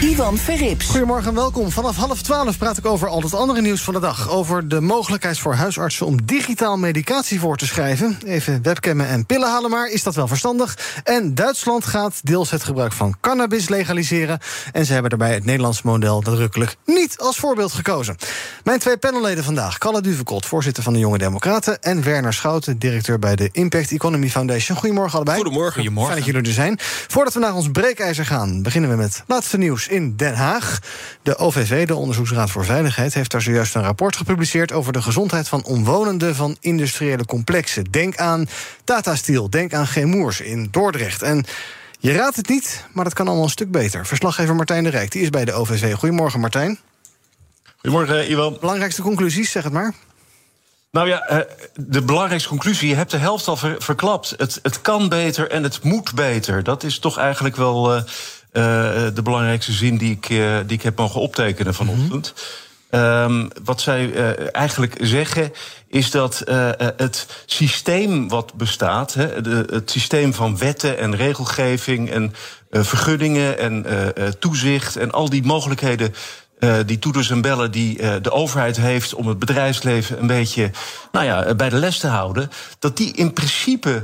Ivan Verrips. Goedemorgen en welkom. Vanaf half twaalf praat ik over al het andere nieuws van de dag. Over de mogelijkheid voor huisartsen om digitaal medicatie voor te schrijven. Even webcammen en pillen halen maar, is dat wel verstandig? En Duitsland gaat deels het gebruik van cannabis legaliseren. En ze hebben daarbij het Nederlands model nadrukkelijk niet als voorbeeld gekozen. Mijn twee panelleden vandaag, Kalle Duvekot, voorzitter van de Jonge Democraten... en Werner Schouten, directeur bij de Impact Economy Foundation. Goedemorgen allebei. Goedemorgen. Goedemorgen. Fijn dat jullie er zijn. Voordat we naar ons breekijzer gaan, beginnen we met laatste nieuws in Den Haag. De OVV, de Onderzoeksraad voor Veiligheid, heeft daar zojuist een rapport gepubliceerd over de gezondheid van omwonenden van industriële complexen. Denk aan Tata Steel, denk aan Gemoers in Dordrecht. En je raadt het niet, maar dat kan allemaal een stuk beter. Verslaggever Martijn de Rijk, die is bij de OVV. Goedemorgen, Martijn. Goedemorgen, Iwan. Belangrijkste conclusies, zeg het maar. Nou ja, eh, de belangrijkste conclusie, je hebt de helft al verklapt. Het, het kan beter en het moet beter. Dat is toch eigenlijk wel uh, de belangrijkste zin die ik, uh, die ik heb mogen optekenen vanochtend. Um, wat zij eigenlijk zeggen is dat het systeem wat bestaat, he, de, het systeem van wetten en regelgeving en vergunningen en toezicht en al die mogelijkheden die toeters en bellen die de overheid heeft om het bedrijfsleven een beetje nou ja, bij de les te houden, dat die in principe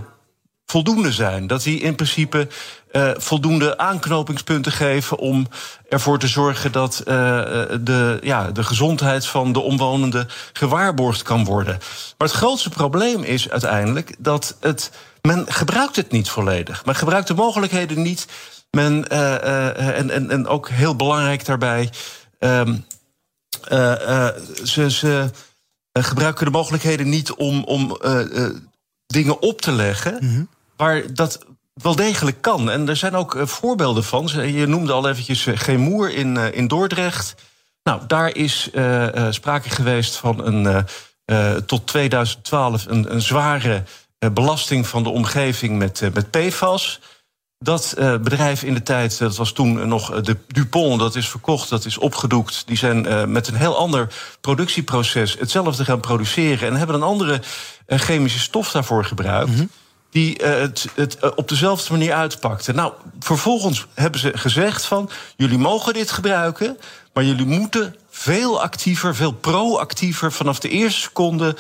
voldoende zijn. Dat die in principe uh, voldoende aanknopingspunten geven om ervoor te zorgen dat de, ja, de gezondheid van de omwonenden gewaarborgd kan worden. Maar het grootste probleem is uiteindelijk dat het, men gebruikt het niet volledig. Men gebruikt de mogelijkheden niet. Men, en, en, en ook heel belangrijk daarbij. Uh, ze, gebruiken de mogelijkheden niet om, om dingen op te leggen, -hmm. Waar dat wel degelijk kan. En er zijn ook voorbeelden van. Je noemde al eventjes Gemoer in, in Dordrecht. Nou, daar is sprake geweest van een tot 2012 een, een zware belasting van de omgeving met, met PFAS. Dat bedrijf in de tijd, dat was toen nog de Dupont, dat is verkocht, dat is opgedoekt. Die zijn met een heel ander productieproces hetzelfde gaan produceren en hebben een andere chemische stof daarvoor gebruikt. -hmm. Die het, het op dezelfde manier uitpakte. Nou, vervolgens hebben ze gezegd van jullie mogen dit gebruiken, maar jullie moeten veel actiever, veel proactiever vanaf de eerste seconde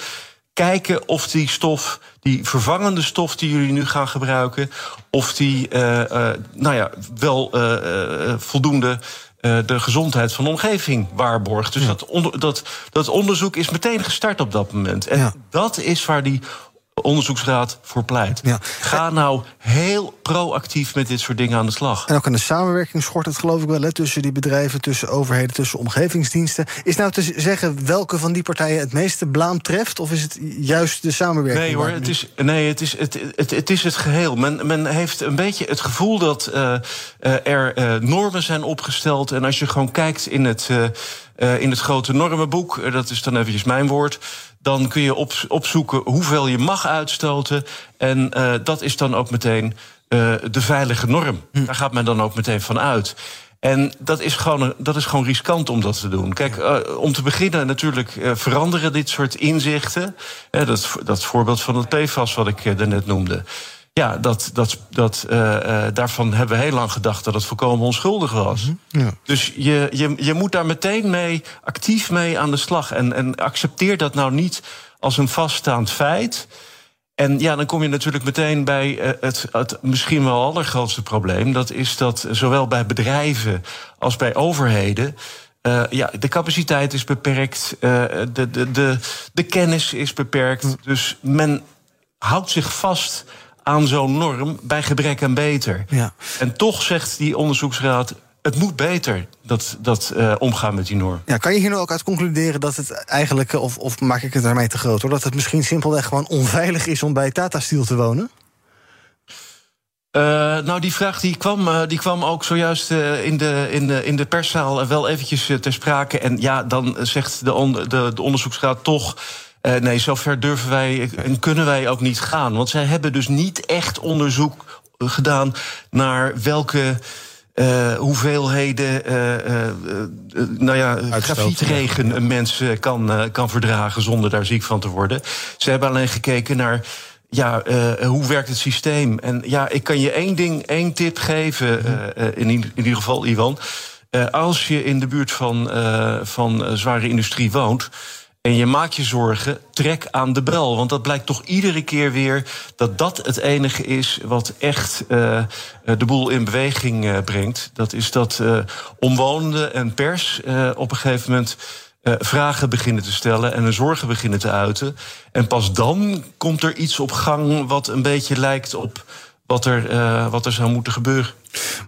kijken of die stof, die vervangende stof die jullie nu gaan gebruiken, of die uh, uh, nou ja, wel uh, voldoende de gezondheid van de omgeving waarborgt. Dus ja. dat, onder, dat, dat onderzoek is meteen gestart op dat moment. En ja. dat is waar die onderzoeksraad voor pleit. Ja. Ga nou heel proactief met dit soort dingen aan de slag. En ook aan de samenwerking schort het geloof ik wel... Hè, tussen die bedrijven, tussen overheden, tussen omgevingsdiensten. Is nou te zeggen welke van die partijen het meeste blaam treft... of is het juist de samenwerking? Nee hoor, het is, nee, het, is, het, het, het is het geheel. Men, men heeft een beetje het gevoel dat uh, er uh, normen zijn opgesteld... en als je gewoon kijkt in het, uh, in het grote normenboek... dat is dan eventjes mijn woord dan kun je op, opzoeken hoeveel je mag uitstoten. En uh, dat is dan ook meteen uh, de veilige norm. Hm. Daar gaat men dan ook meteen van uit. En dat is, gewoon, dat is gewoon riskant om dat te doen. Kijk, uh, om te beginnen natuurlijk uh, veranderen dit soort inzichten. Uh, dat, dat voorbeeld van het PFAS wat ik daarnet noemde. Ja, dat, dat, dat, daarvan hebben we heel lang gedacht dat het volkomen onschuldig was. Mm -hmm. ja. Dus je, je, je moet daar meteen mee, actief mee aan de slag. En, en accepteer dat nou niet als een vaststaand feit. En ja, dan kom je natuurlijk meteen bij het, het misschien wel allergrootste probleem. Dat is dat zowel bij bedrijven als bij overheden. Uh, ja, de capaciteit is beperkt, uh, de, de, de, de kennis is beperkt. Dus men houdt zich vast aan zo'n norm bij gebrek aan beter. Ja. En toch zegt die onderzoeksraad. het moet beter, dat, dat uh, omgaan met die norm. Ja, kan je hier nou ook uit concluderen dat het eigenlijk, of, of maak ik het daarmee te groot hoor, dat het misschien simpelweg gewoon onveilig is om bij Tata Steel te wonen? Uh, nou, die vraag die kwam, uh, die kwam ook zojuist uh, in, de, in, de, in de perszaal wel eventjes ter sprake. En ja, dan zegt de, on, de, de onderzoeksraad toch. Nee, zover durven wij en kunnen wij ook niet gaan. Want zij hebben dus niet echt onderzoek gedaan naar welke. Uh, hoeveelheden uh, uh, nou ja, grafietregen een mens kan, kan verdragen zonder daar ziek van te worden. Ze hebben alleen gekeken naar ja, hoe werkt het systeem? En ja, ik kan je één ding, één tip geven, uh, in, in ieder geval, Ivan. Uh, als je in de buurt van, van zware industrie woont en je maakt je zorgen, trek aan de bel. Want dat blijkt toch iedere keer weer dat dat het enige is wat echt de boel in beweging brengt. Dat is dat omwonenden en pers op een gegeven moment vragen beginnen te stellen en hun zorgen beginnen te uiten. En pas dan komt er iets op gang wat een beetje lijkt op wat er, uh, wat er zou moeten gebeuren.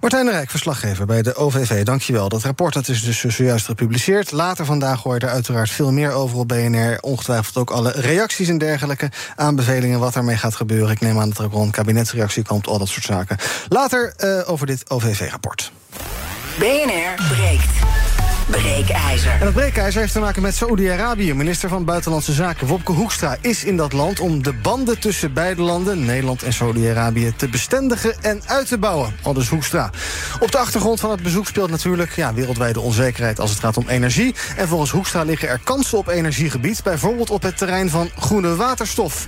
Martijn de Rijk, verslaggever bij de OVV, dankjewel. Dat rapport dat is dus zojuist gepubliceerd. Later vandaag hoor je er uiteraard veel meer over op BNR. Ongetwijfeld ook alle reacties en dergelijke aanbevelingen... wat ermee gaat gebeuren. Ik neem aan dat er ook wel een kabinetsreactie komt, al dat soort zaken. Later uh, over dit OVV-rapport. BNR breekt. Breekijzer. En dat breekijzer heeft te maken met Saoedi-Arabië. Minister van Buitenlandse Zaken Wopke Hoekstra is in dat land... om de banden tussen beide landen, Nederland en Saoedi-Arabië... te bestendigen en uit te bouwen, al dus Hoekstra. Op de achtergrond van het bezoek speelt natuurlijk ja, wereldwijde onzekerheid... als het gaat om energie. En volgens Hoekstra liggen er kansen op energiegebied... bijvoorbeeld op het terrein van groene waterstof.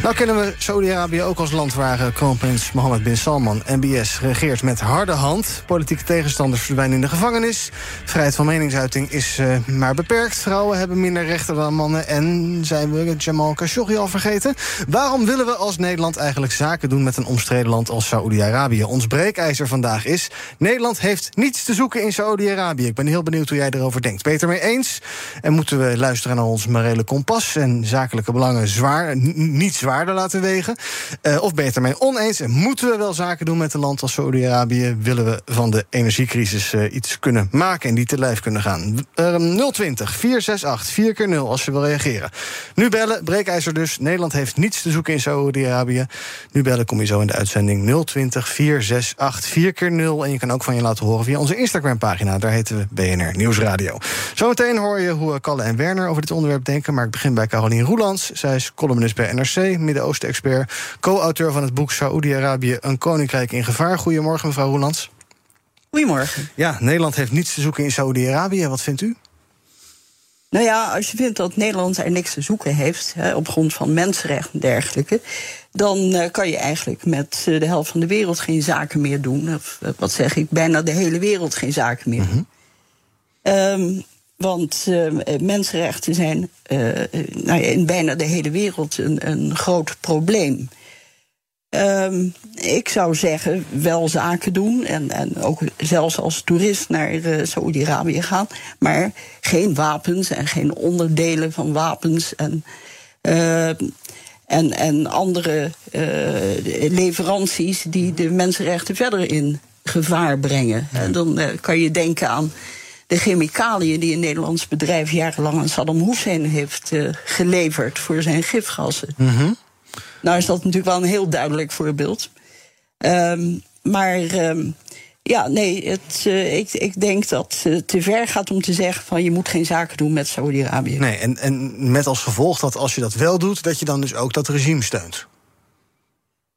Nou kennen we Saudi-Arabië ook als land waar eh, kroonprins Mohammed bin Salman MBS regeert met harde hand. Politieke tegenstanders verdwijnen in de gevangenis. Vrijheid van meningsuiting is uh, maar beperkt. Vrouwen hebben minder rechten dan mannen. En zijn we Jamal Khashoggi al vergeten? Waarom willen we als Nederland eigenlijk zaken doen met een omstreden land als Saudi-Arabië? Ons breekijzer vandaag is... Nederland heeft niets te zoeken in Saudi-Arabië. Ik ben heel benieuwd hoe jij erover denkt. Beter mee eens? En moeten we luisteren naar ons morele kompas... en zakelijke belangen zwaar, niet zwaarder laten wegen? Uh, of beter mee oneens? En moeten we wel zaken doen met een land als Saudi-Arabië? Willen we van de energiecrisis uh, iets kunnen maken en die te lijf kunnen gaan? Uh, 020 468 4 keer 0 als je wil reageren. Nu bellen, breekijzer dus. Nederland heeft niets te zoeken in Saudi-Arabië. Nu bellen kom je zo in de uitzending 020 468 4 keer 0 En je kan ook van je laten horen via onze Instagram-pagina. Daar heten we BNR Nieuwsradio. Zometeen hoor je hoe Kalle en Werner over dit onderwerp denken. Maar ik begin bij Carolien Roelands. Zij is columnist bij NRC. Midden-Oosten-expert, co-auteur van het boek Saoedi-Arabië, een koninkrijk in gevaar. Goedemorgen, mevrouw Roelands. Goedemorgen. Ja, Nederland heeft niets te zoeken in Saoedi-Arabië. Wat vindt u? Nou ja, als je vindt dat Nederland er niks te zoeken heeft, hè, op grond van mensenrechten en dergelijke, dan uh, kan je eigenlijk met uh, de helft van de wereld geen zaken meer doen. Of uh, wat zeg ik, bijna de hele wereld geen zaken meer doen. Mm -hmm. um, want uh, mensenrechten zijn uh, nou ja, in bijna de hele wereld een, een groot probleem. Um, ik zou zeggen, wel zaken doen en, en ook zelfs als toerist naar uh, Saoedi-Arabië gaan, maar geen wapens en geen onderdelen van wapens en, uh, en, en andere uh, leveranties die de mensenrechten verder in gevaar brengen. En dan kan je denken aan de chemicaliën die een Nederlands bedrijf jarenlang aan Saddam Hussein heeft uh, geleverd voor zijn gifgassen. Mm -hmm. Nou is dat natuurlijk wel een heel duidelijk voorbeeld. Um, maar um, ja, nee, het, uh, ik, ik denk dat het te ver gaat om te zeggen van je moet geen zaken doen met Saudi-Arabië. Nee, en, en met als gevolg dat als je dat wel doet, dat je dan dus ook dat regime steunt.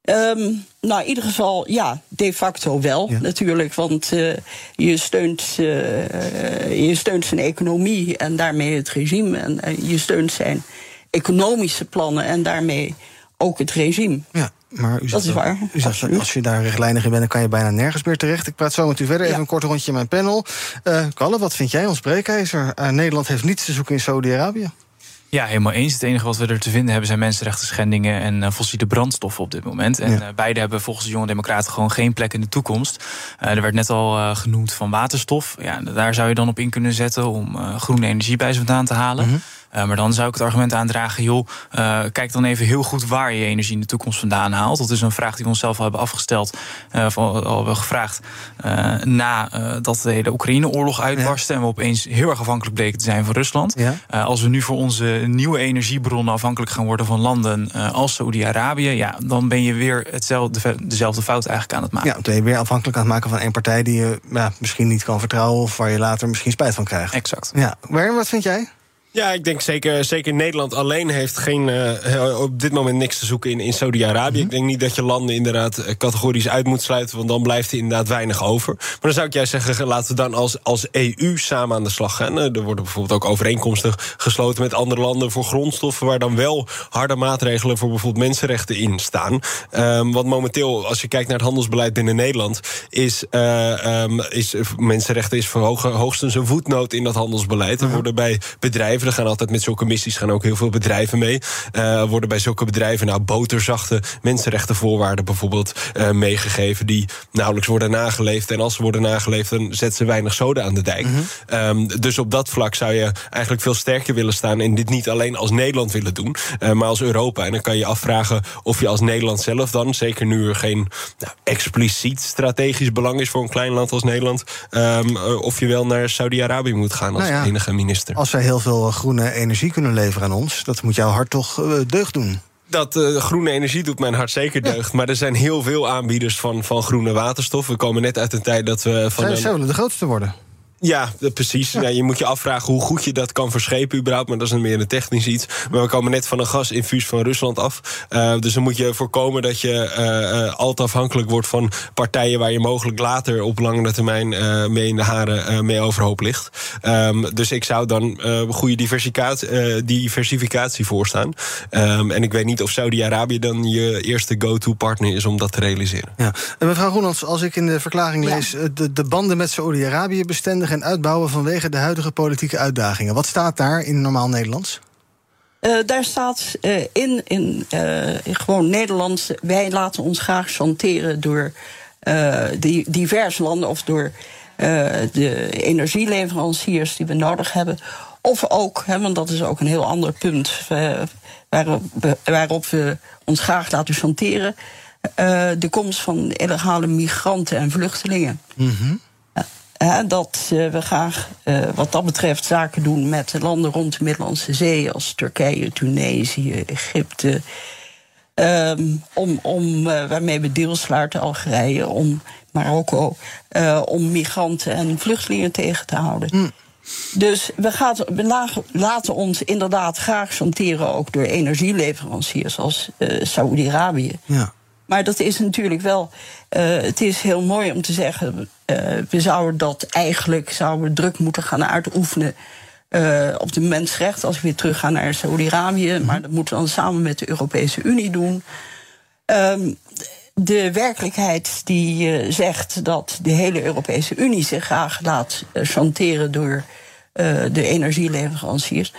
Um, nou, in ieder geval, ja, de facto wel, ja. natuurlijk. Want uh, je, steunt, uh, je steunt zijn economie en daarmee het regime. En uh, je steunt zijn economische plannen en daarmee ook het regime. Ja. Maar u dat is waar. U zegt als je daar rechtlijnig in bent, dan kan je bijna nergens meer terecht. Ik praat zo met u verder. Even een kort rondje in mijn panel. Uh, Kalle, wat vind jij ons breekijzer? Nederland heeft niets te zoeken in Saudi-Arabië. Ja, helemaal eens. Het enige wat we er te vinden hebben zijn mensenrechten schendingen en uh, fossiele brandstoffen op dit moment. En ja. uh, beide hebben volgens de jonge democraten gewoon geen plek in de toekomst. Uh, er werd net al genoemd van waterstof. Ja, daar zou je dan op in kunnen zetten om groene energie bij ze vandaan te halen. Mm -hmm. Maar dan zou ik het argument aandragen, joh, kijk dan even heel goed waar je energie in de toekomst vandaan haalt. Dat is een vraag die we onszelf al hebben afgesteld, of al hebben gevraagd na dat de hele Oekraïne-oorlog uitbarstte en we opeens heel erg afhankelijk bleken te zijn van Rusland. als we nu voor onze nieuwe energiebronnen afhankelijk gaan worden van landen als Saoedi-Arabië, ja, dan ben je weer hetzelfde, dezelfde fout eigenlijk aan het maken. Ja, dan ben je weer afhankelijk aan het maken van één partij die je ja, misschien niet kan vertrouwen of waar je later misschien spijt van krijgt. Exact. Ja, Werner, wat vind jij? Ja, ik denk zeker, zeker Nederland alleen heeft geen, uh, op dit moment niks te zoeken in, in Saudi-Arabië. Mhm. Ik denk niet dat je landen inderdaad eh, categorisch uit moet sluiten, want dan blijft er inderdaad weinig over. Maar dan zou ik jij zeggen, laten we dan als, als EU samen aan de slag gaan. Er worden bijvoorbeeld ook overeenkomsten gesloten met andere landen voor grondstoffen, waar dan wel harde maatregelen voor bijvoorbeeld mensenrechten in staan. Um, want momenteel, als je kijkt naar het handelsbeleid binnen Nederland, is, uh, um, is mensenrechten is hoogstens een voetnoot in dat handelsbeleid. Er worden bij bedrijven er gaan altijd met zulke missies gaan ook heel veel bedrijven mee. Uh, worden bij zulke bedrijven nou boterzachte mensenrechtenvoorwaarden bijvoorbeeld uh, meegegeven die nauwelijks worden nageleefd. En als ze worden nageleefd, dan zetten ze weinig zoden aan de dijk. Mm -hmm. um, dus op dat vlak zou je eigenlijk veel sterker willen staan en dit niet alleen als Nederland willen doen, uh, maar als Europa. En dan kan je afvragen of je als Nederland zelf dan, zeker nu er geen nou, expliciet strategisch belang is voor een klein land als Nederland, um, of je wel naar Saudi-Arabië moet gaan als nou ja, enige minister. Als wij heel veel groene energie kunnen leveren aan ons. Dat moet jouw hart toch uh, deugd doen. Dat uh, groene energie doet mijn hart zeker deugd. Maar er zijn heel veel aanbieders van, van groene waterstof. We komen net uit een tijd dat we. Van Zij zullen de grootste worden. Ja, precies. Ja. je moet je afvragen hoe goed je dat kan verschepen überhaupt. Maar dat is een meer een technisch iets. Maar we komen net van een gasinfuus van Rusland af. Uh, dus dan moet je voorkomen dat je uh, uh, al te afhankelijk wordt van partijen... waar je mogelijk later op langere termijn mee in de haren mee overhoop ligt. Um, dus ik zou dan goede diversificatie, diversificatie voorstaan. Um, en ik weet niet of Saudi-Arabië dan je eerste go-to-partner is om dat te realiseren. Ja. En mevrouw Groenlands, als ik in de verklaring lees... de, de banden met Saudi-Arabië en uitbouwen vanwege de huidige politieke uitdagingen. Wat staat daar in normaal Nederlands? Uh, daar staat uh, in, in uh, gewoon Nederlands. Wij laten ons graag chanteren door die diverse landen of door de energieleveranciers die we nodig hebben. Of ook, hè, want dat is ook een heel ander punt waarop, waarop we ons graag laten chanteren. de komst van illegale migranten en vluchtelingen. Mm dat uh, we graag uh, wat dat betreft zaken doen met landen rond de Middellandse Zee, als Turkije, Tunesië, Egypte. Um, om, om, uh, waarmee we deals sluiten, Algerije, om Marokko, om migranten en vluchtelingen tegen te houden. Mm. Dus we, gaan, we, laten ons inderdaad graag chanteren ook door energieleveranciers als Saoedi-Arabië. Ja. Maar dat is natuurlijk wel. Uh, het is heel mooi om te zeggen. Uh, we zouden dat eigenlijk zouden druk moeten gaan uitoefenen. Uh, op de mensenrechten. Als we weer teruggaan naar Saudi-Arabië. Mhm. Maar dat moeten we dan samen met de Europese Unie doen. Um, de werkelijkheid die zegt dat de hele Europese Unie zich graag laat chanteren door de energieleveranciers.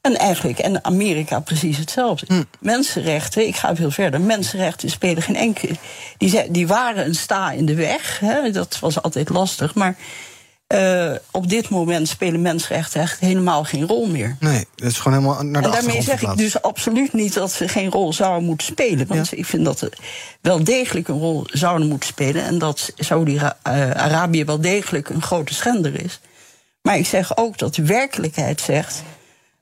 En eigenlijk, en Amerika precies hetzelfde. Hm. Mensenrechten, ik ga veel verder. Mensenrechten spelen geen enkele. Die, die waren een sta in de weg. Hè, dat was altijd lastig. Maar uh, op dit moment spelen mensenrechten echt helemaal geen rol meer. Nee, dat is gewoon helemaal naar de En daarmee zeg ik dus absoluut niet dat ze geen rol zouden moeten spelen. Want ik vind dat ze wel degelijk een rol zouden moeten spelen. En dat Saudi-Arabië wel degelijk een grote schender is. Maar ik zeg ook dat de werkelijkheid zegt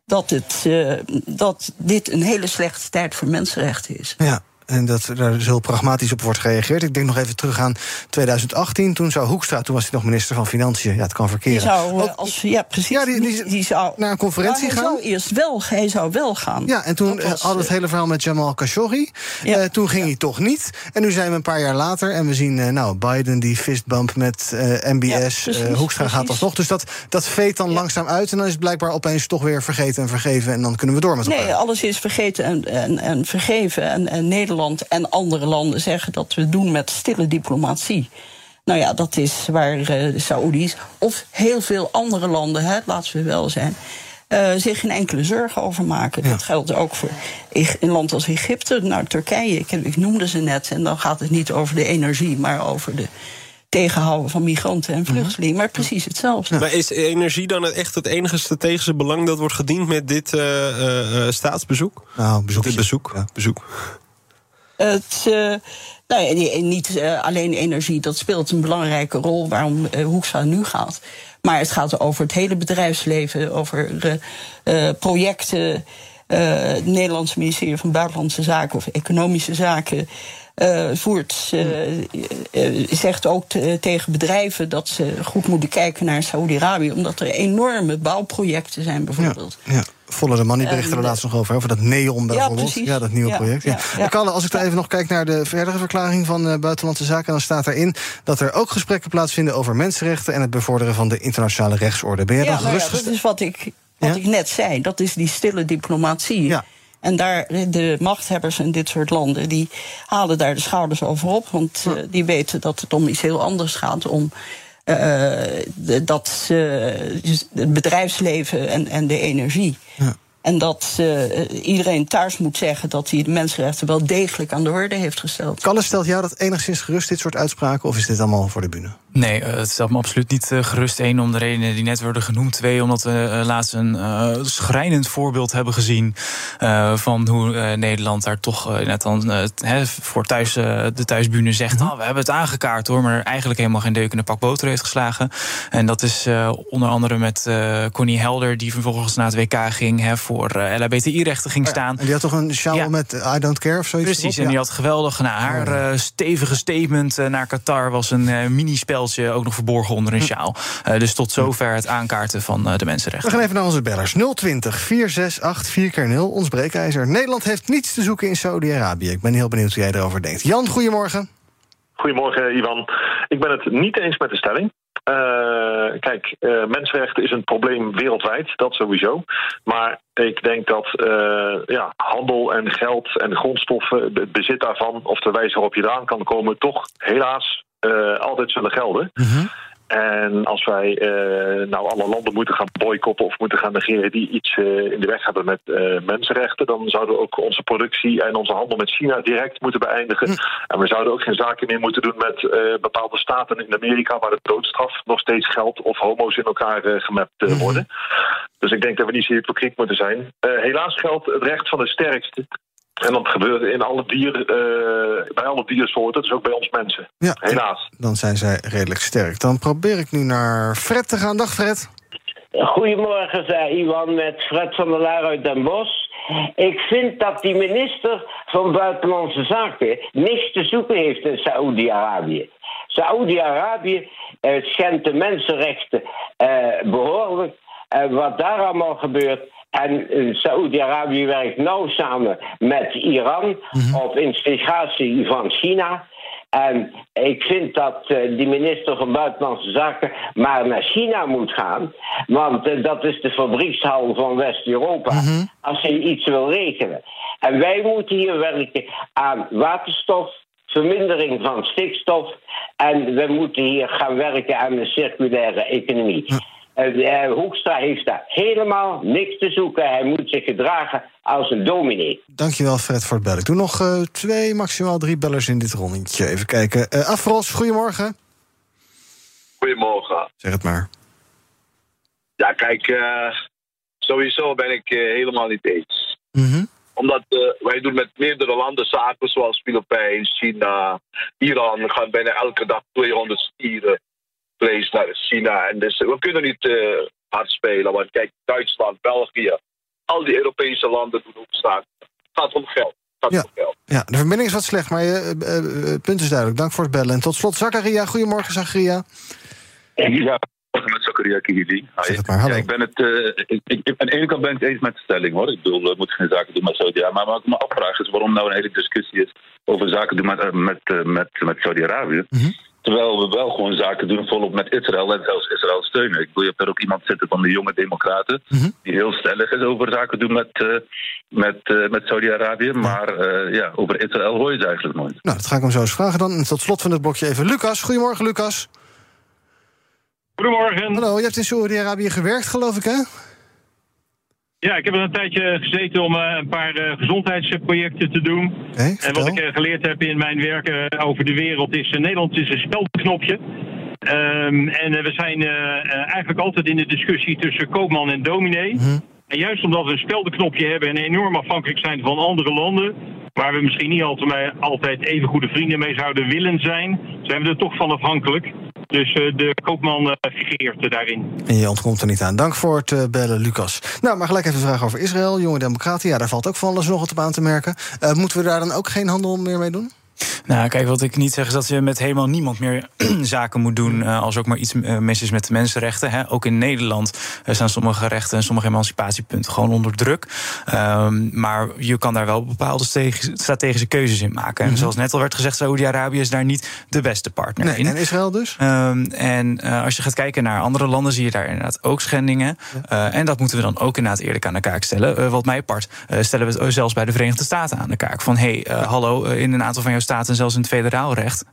dat, het, uh, dat dit een hele slechte tijd voor mensenrechten is. Ja. En dat er dus heel pragmatisch op wordt gereageerd. Ik denk nog even terug aan 2018. Toen zou Hoekstra, toen was hij nog minister van Financiën. Ja, het kan verkeren. Die zou, eh, als, ja, precies. Ja, die, die, zou naar een conferentie gaan. Hij zou eerst wel, hij zou wel gaan. Ja, en toen was, hadden we het hele verhaal met Jamal Khashoggi. Ja. Uh, toen ging hij toch niet. En nu zijn we een paar jaar later en we zien uh, nou, Biden die fistbump met uh, MBS. Ja, Hoekstra precies. gaat alsnog. Dus dat, dat veet dan langzaam uit. En dan is het blijkbaar opeens toch weer vergeten en vergeven. En dan kunnen we door met elkaar. Nee, alles is vergeten en, en, en vergeven. En, en Nederland en andere landen zeggen dat we doen met stille diplomatie. Nou ja, dat is waar uh, de Saoedi's of heel veel andere landen, hè, laten we wel zijn, uh, zich geen enkele zorgen over maken. Ja. Dat geldt ook voor een land als Egypte, nou Turkije, ik, ik noemde ze net. En dan gaat het niet over de energie, maar over de tegenhouden van migranten en vluchtelingen. Maar precies hetzelfde. Maar is energie dan echt het enige strategische belang dat wordt gediend met dit uh, staatsbezoek? Nou, bezoek. Dit bezoek. Ja. bezoek. Het, uh, nou ja, niet uh, alleen energie, dat speelt een belangrijke rol waarom uh, Hoekstra nu gaat. Maar het gaat over het hele bedrijfsleven, over projecten. het Nederlandse ministerie van Buitenlandse Zaken of Economische Zaken uh, voert, uh, uh, zegt ook tegen bedrijven dat ze goed moeten kijken naar Saudi-Arabië, omdat er enorme bouwprojecten zijn, bijvoorbeeld. Ja, ja. Volle de Money bericht er laatst nog over, over dat Neon bijvoorbeeld. Ja, ja dat nieuwe ja, project. Ja. Ja, Kalle, als ik dan even nog kijk naar de verdere verklaring van Buitenlandse Zaken, dan staat erin dat er ook gesprekken plaatsvinden over mensenrechten en het bevorderen van de internationale rechtsorde. Ben jij dan nou gerust? dat is wat ik, wat ik net zei. Dat is die stille diplomatie. Ja. En daar, de machthebbers in dit soort landen, die halen daar de schouders over op. Want uh, die weten dat het om iets heel anders gaat. Om dat uh, het bedrijfsleven en, en de energie. Ja. En dat uh, iedereen thuis moet zeggen dat hij de mensenrechten wel degelijk aan de orde heeft gesteld. Kalle, stelt jou dat enigszins gerust, dit soort uitspraken, of is dit allemaal voor de bühne? Nee, het stelt me absoluut niet gerust. Eén, om de redenen die net werden genoemd. Twee, omdat we laatst een uh, schrijnend voorbeeld hebben gezien uh, van hoe uh, Nederland daar toch net dan he, voor thuis, de thuisbühne zegt: oh, we hebben het aangekaart hoor, maar eigenlijk helemaal geen deuk in de pak boter heeft geslagen. En dat is onder andere met Connie Helder, die vervolgens naar het WK ging he, voor LHBTI-rechten ging staan. Ja, en die had toch een sjaal ja. met I don't care of zoiets? Precies, en die had geweldig. Nou, haar stevige statement naar Qatar was een mini-spel ook nog verborgen onder een sjaal. Uh, dus tot zover het aankaarten van uh, de mensenrechten. We gaan even naar onze bellers. 020 468 4 0 ons breekijzer. Nederland heeft niets te zoeken in Saudi-Arabië. Ik ben heel benieuwd hoe jij erover denkt. Jan, goedemorgen. Goedemorgen, Ivan. Ik ben het niet eens met de stelling. Uh, kijk, uh, mensenrechten is een probleem wereldwijd, dat sowieso. Maar ik denk dat uh, ja, handel en geld en grondstoffen, het bezit daarvan, of de wijze waarop je eraan kan komen, toch helaas altijd zullen gelden. -hmm. En als wij uh, nou alle landen moeten gaan boycotten of moeten gaan negeren die iets uh, in de weg hebben met uh, mensenrechten, dan zouden we ook onze productie en onze handel met China direct moeten beëindigen. Mm. En we zouden ook geen zaken meer moeten doen met bepaalde staten in Amerika waar de doodstraf nog steeds geldt of homo's in elkaar gemapt -hmm. worden. Dus ik denk dat we niet zo hypocriet moeten zijn. helaas geldt het recht van de sterkste. En dat gebeurt in alle dieren, uh, bij alle diersoorten, dus ook bij ons mensen. Ja, Helaas. Dan zijn zij redelijk sterk. Dan probeer ik nu naar Fred te gaan. Dag Fred. Goedemorgen, zei Iwan, met Fred van der Laar uit Den Bosch. Ik vind dat die minister van Buitenlandse Zaken niks te zoeken heeft in Saoedi-Arabië. Saoedi-Arabië uh, schendt de mensenrechten uh, behoorlijk. En wat daar allemaal gebeurt, en Saoedi-Arabië werkt nauw samen met Iran Mhm. op instigatie van China. En ik vind dat uh, die minister van Buitenlandse Zaken maar naar China moet gaan. Want uh, dat is de fabriekshal van West-Europa. Mhm. Mm -hmm. Als hij iets wil regelen. En wij moeten hier werken aan waterstof, vermindering van stikstof. En we moeten hier gaan werken aan de circulaire economie. Uh, Hoekstra heeft daar helemaal niks te zoeken. Hij moet zich gedragen als een dominee. Dankjewel Fred voor het bellen. Ik doe nog uh, twee, maximaal drie bellers in dit rondje. Even kijken. Uh, Afros, goedemorgen. Goedemorgen. Zeg het maar. Ja, kijk, uh, sowieso ben ik helemaal niet eens. Mm -hmm. Omdat wij doen met meerdere landen zaken, zoals Filipijnen, China, Iran. We gaan bijna elke dag 200 stieren vlees naar China. En dus we kunnen niet uh, hard spelen. Want kijk, Duitsland, België, al die Europese landen doen ook staan. Het gaat om geld. Gaat ja. om geld. Ja, de verbinding is wat slecht, maar je uh, uh, punt is duidelijk. Dank voor het bellen. En tot slot, Zakaria. Goedemorgen, Zakaria. Ja, met Zakaria Kihili. Ja, ik ben het, ik, ik, aan de ene kant ben ik het eens met de stelling hoor. Ik bedoel, we moeten geen zaken doen met Saudi-Arabië. Maar wat ik me afvraag is waarom nou een hele discussie is over zaken doen met, met, met, met Saudi-Arabië. Mm -hmm. Terwijl we wel gewoon zaken doen volop met Israël en zelfs Israël steunen. Ik bedoel, je hebt er ook iemand zitten van de jonge democraten... Mm -hmm. die heel stellig is over zaken doen met, uh, met, uh, met Saudi-Arabië. Maar uh, ja, over Israël hoor je het eigenlijk nooit. Nou, dat ga ik hem zo eens vragen dan. En tot slot van het blokje even Lucas. Goedemorgen, Lucas. Goedemorgen. Hallo, je hebt in Saudi-Arabië gewerkt, geloof ik, hè? Ja, ik heb er een tijdje gezeten om uh, een paar uh, gezondheidsprojecten te doen. En wat ik uh, geleerd heb in mijn werk over de wereld is... Nederland is een spelknopje. Ehm, en eh, we zijn eh, eh, eigenlijk altijd in de discussie tussen koopman en dominee. Mhm. En juist omdat we een speldenknopje hebben en enorm afhankelijk zijn van andere landen, waar we misschien niet altijd, altijd even goede vrienden mee zouden willen zijn, zijn we er toch van afhankelijk. Dus eh, de koopman eh, figureert daarin. En je ontkomt er niet aan. Dank voor het eh, bellen, Lucas. Nou, maar gelijk even een vraag over Israël. Jonge Democraten, ja, daar valt ook van alles nog wat op aan te merken. Moeten we daar dan ook geen handel meer mee doen? Nou, kijk, wat ik niet zeg is dat je met helemaal niemand meer zaken moet doen. eh, als ook maar iets eh, mis is met de mensenrechten. Hè. Ook in Nederland eh, staan sommige rechten en sommige emancipatiepunten gewoon onder druk. Ehm, maar je kan daar wel bepaalde strategische keuzes in maken. En Mhm. zoals net al werd gezegd, Saoedi-Arabië is daar niet de beste partner Nee, in. en Israël dus? Ehm, en als je gaat kijken naar andere landen, zie je daar inderdaad ook schendingen. En dat moeten we dan ook inderdaad eerlijk aan de kaak stellen. Wat mij part eh, stellen we het zelfs bij de Verenigde Staten aan de kaak. Van hé, hey, hallo, in een aantal van jouw staten, zelfs in het federaal recht.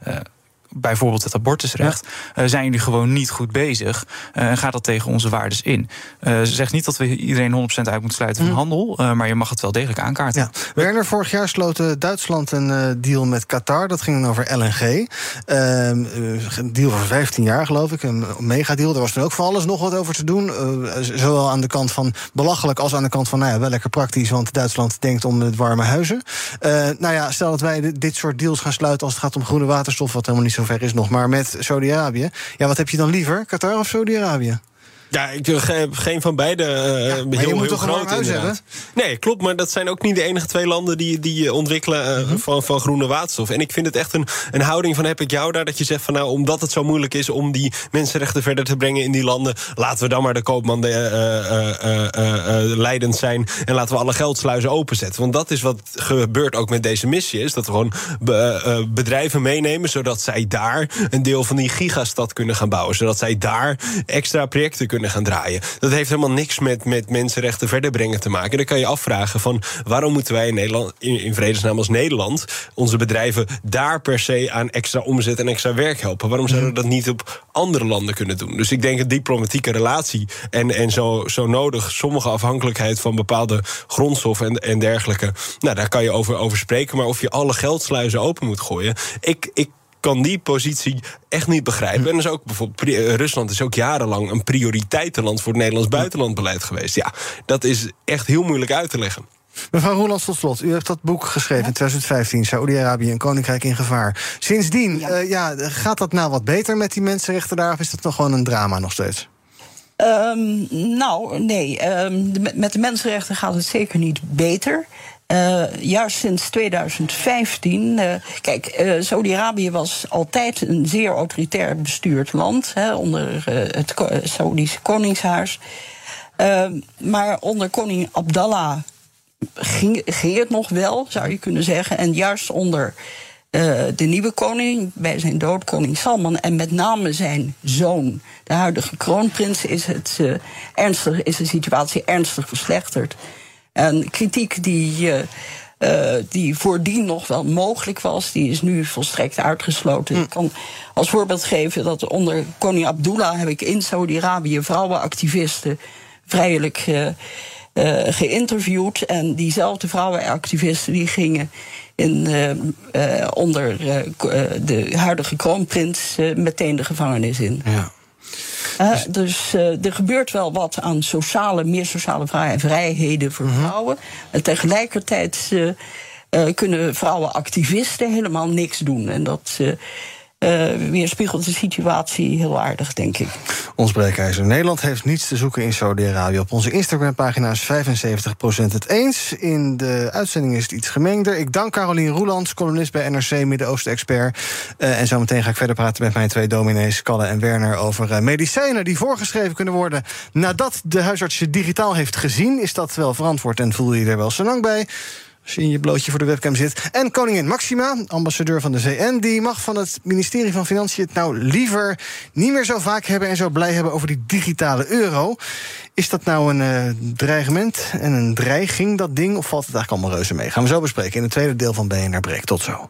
Bijvoorbeeld het abortusrecht, eh, zijn jullie gewoon niet goed bezig. eh, En gaat dat tegen onze waardes in. Eh zeg niet dat we iedereen 100% uit moeten sluiten van handel, eh, maar je mag het wel degelijk aankaarten. Ja. Werner, vorig jaar sloot Duitsland een deal met Qatar. Dat ging dan over LNG. Ehm, eh, een deal voor 15 jaar, geloof ik. Een megadeal. Daar was toen ook van alles nog wat over te doen. Zowel aan de kant van belachelijk als aan de kant van... nou ja, wel lekker praktisch, want Duitsland denkt om het warme huizen. Nou ja, stel dat wij dit- dit soort deals gaan sluiten... als het gaat om groene waterstof, wat helemaal niet zo ver is nog... maar met Saudi-Arabië. Ja, wat heb je dan liever, Qatar of Saudi-Arabië? Ja, ik heb geen van beide eh, heel, je heel moet toch een groot warm huis inderdaad. Nee, klopt, maar dat zijn ook niet de enige twee landen die, die eh, ontwikkelen eh, Mhm. van, van groene waterstof. En ik vind het echt een, een houding van heb ik jou daar, dat je zegt van nou, omdat het zo moeilijk is om die mensenrechten verder te brengen in die landen, laten we dan maar de koopman de, eh, eh, eh, eh, eh, leidend zijn en laten we alle geldsluizen openzetten. Want dat is wat gebeurt ook met deze missie, is dat we gewoon be- eh, eh, bedrijven meenemen, zodat zij daar een deel van die gigastad kunnen gaan bouwen, zodat zij daar extra projecten kunnen gaan draaien. Dat heeft helemaal niks met, met mensenrechten verder brengen te maken. Dan kan je afvragen van waarom moeten wij in Nederland, in, vredesnaam als Nederland, onze bedrijven daar per se aan extra omzet en extra werk helpen? Waarom zouden we dat niet op andere landen kunnen doen? Dus ik denk een diplomatieke relatie en, en zo, zo nodig sommige afhankelijkheid van bepaalde grondstoffen en, en dergelijke. Nou, daar kan je over, over spreken. Maar of je alle geldsluizen open moet gooien. Ik. ik kan die positie echt niet begrijpen. En is ook bijvoorbeeld eh, Rusland is ook jarenlang een prioriteitenland voor het Nederlands buitenlandbeleid geweest. Ja, dat is echt heel moeilijk uit te leggen. Mevrouw Roelands, tot slot. U heeft dat boek geschreven in 2015, Saoedi-Arabië, een koninkrijk in gevaar. Sindsdien, ja. ja, gaat dat nou wat beter met die mensenrechten daar... of is dat nog gewoon een drama nog steeds? Ehm, nou, nee. ehm, de- met de mensenrechten gaat het zeker niet beter. Eh, juist sinds 2015. eh, kijk, eh, Saudi-Arabië was altijd een zeer autoritair bestuurd land. Onder het Saoedische Koningshuis. Ehm, maar onder koning Abdallah ging, het nog wel, zou je kunnen zeggen. En juist onder de nieuwe koning, bij zijn dood, koning Salman... en met name zijn zoon, de huidige kroonprins... is, het, ernstig, is de situatie ernstig verslechterd. En kritiek die... eh, die voordien nog wel mogelijk was, die is nu volstrekt uitgesloten. Ik kan als voorbeeld geven dat onder koning Abdullah heb ik in Saudi-Arabië vrouwenactivisten vrijelijk eh, geïnterviewd. En diezelfde vrouwenactivisten die gingen in, onder de huidige kroonprins meteen de gevangenis in. Ja. Eh, dus eh, er gebeurt wel wat aan sociale, meer sociale vrij- vrijheden voor vrouwen. En tegelijkertijd eh, eh, kunnen vrouwenactivisten helemaal niks doen. En dat weerspiegelt de situatie heel aardig, denk ik. Ons breekijzer. Nederland heeft niets te zoeken in Saudi-Arabië. Op onze Instagram-pagina is 75% het eens. In de uitzending is het iets gemengder. Ik dank Carolien Roelands, columnist bij NRC, Midden-Oosten-expert. Eh, en zometeen ga ik verder praten met mijn twee dominees, Kalle en Werner... over eh, medicijnen die voorgeschreven kunnen worden... nadat de huisarts je digitaal heeft gezien. Is dat wel verantwoord en voel je er wel zo lang bij? Als je in je blootje voor de webcam zit. En koningin Maxima, ambassadeur van de VN... die mag van het ministerie van Financiën het nou liever... niet meer zo vaak hebben en zo blij hebben over die digitale euro. Is dat nou een eh, dreigement en een dreiging, dat ding... of valt het eigenlijk allemaal reuze mee? Gaan we zo bespreken in het tweede deel van BNR Breek. Tot zo.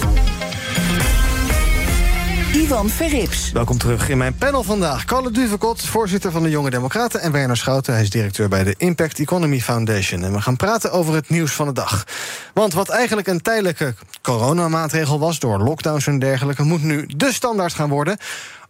Ivan Verrips. Welkom terug in mijn panel vandaag. Carle Duvekot, voorzitter van de Jonge Democraten... en Werner Schouten, hij is directeur bij de Impact Economy Foundation. En we gaan praten over het nieuws van de dag. Want wat eigenlijk een tijdelijke coronamaatregel was... door lockdowns en dergelijke, moet nu de standaard gaan worden...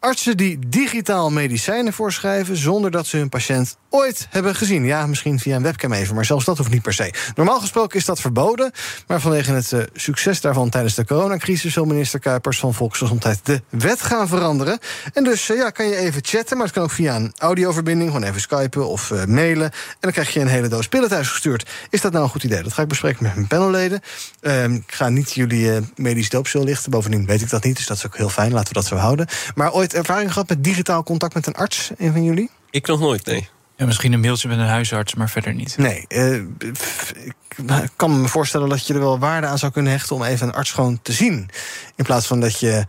Artsen die digitaal medicijnen voorschrijven zonder dat ze hun patiënt ooit hebben gezien. Ja, misschien via een webcam even, maar zelfs dat hoeft niet per se. Normaal gesproken is dat verboden, maar vanwege het uh, succes daarvan tijdens de coronacrisis wil minister Kuipers van Volksgezondheid de wet gaan veranderen. En dus uh, ja, kan je even chatten, maar het kan ook via een audioverbinding, gewoon even skypen of uh, mailen. En dan krijg je een hele doos pillen thuis gestuurd. Is dat nou een goed idee? Dat ga ik bespreken met mijn panelleden. Ehm, ik ga niet jullie medisch doopsel lichten, bovendien weet ik dat niet, dus dat is ook heel fijn. Laten we dat zo houden. Maar ooit ervaring gehad met digitaal contact met een arts, een van jullie? Ik nog nooit, nee. Ja, misschien een mailtje met een huisarts, maar verder niet. Nee, uh, ik kan me voorstellen dat je er wel waarde aan zou kunnen hechten om even een arts gewoon te zien. In plaats van dat je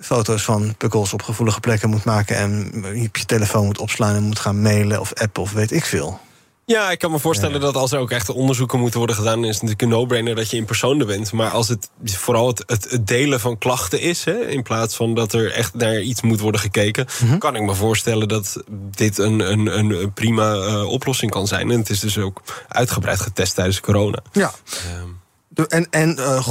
foto's van pukkels op gevoelige plekken moet maken en op je telefoon moet opslaan en moet gaan mailen of appen of weet ik veel. Ja, ik kan me voorstellen dat als er ook echt onderzoeken moeten worden gedaan, is het natuurlijk een no-brainer dat je in persoon er bent. Maar als het vooral het, het, delen van klachten is, hè, in plaats van dat er echt naar iets moet worden gekeken, Mhm. kan ik me voorstellen dat dit een, een, een prima uh, oplossing kan zijn. En het is dus ook uitgebreid getest tijdens corona. Ja. En, en uh,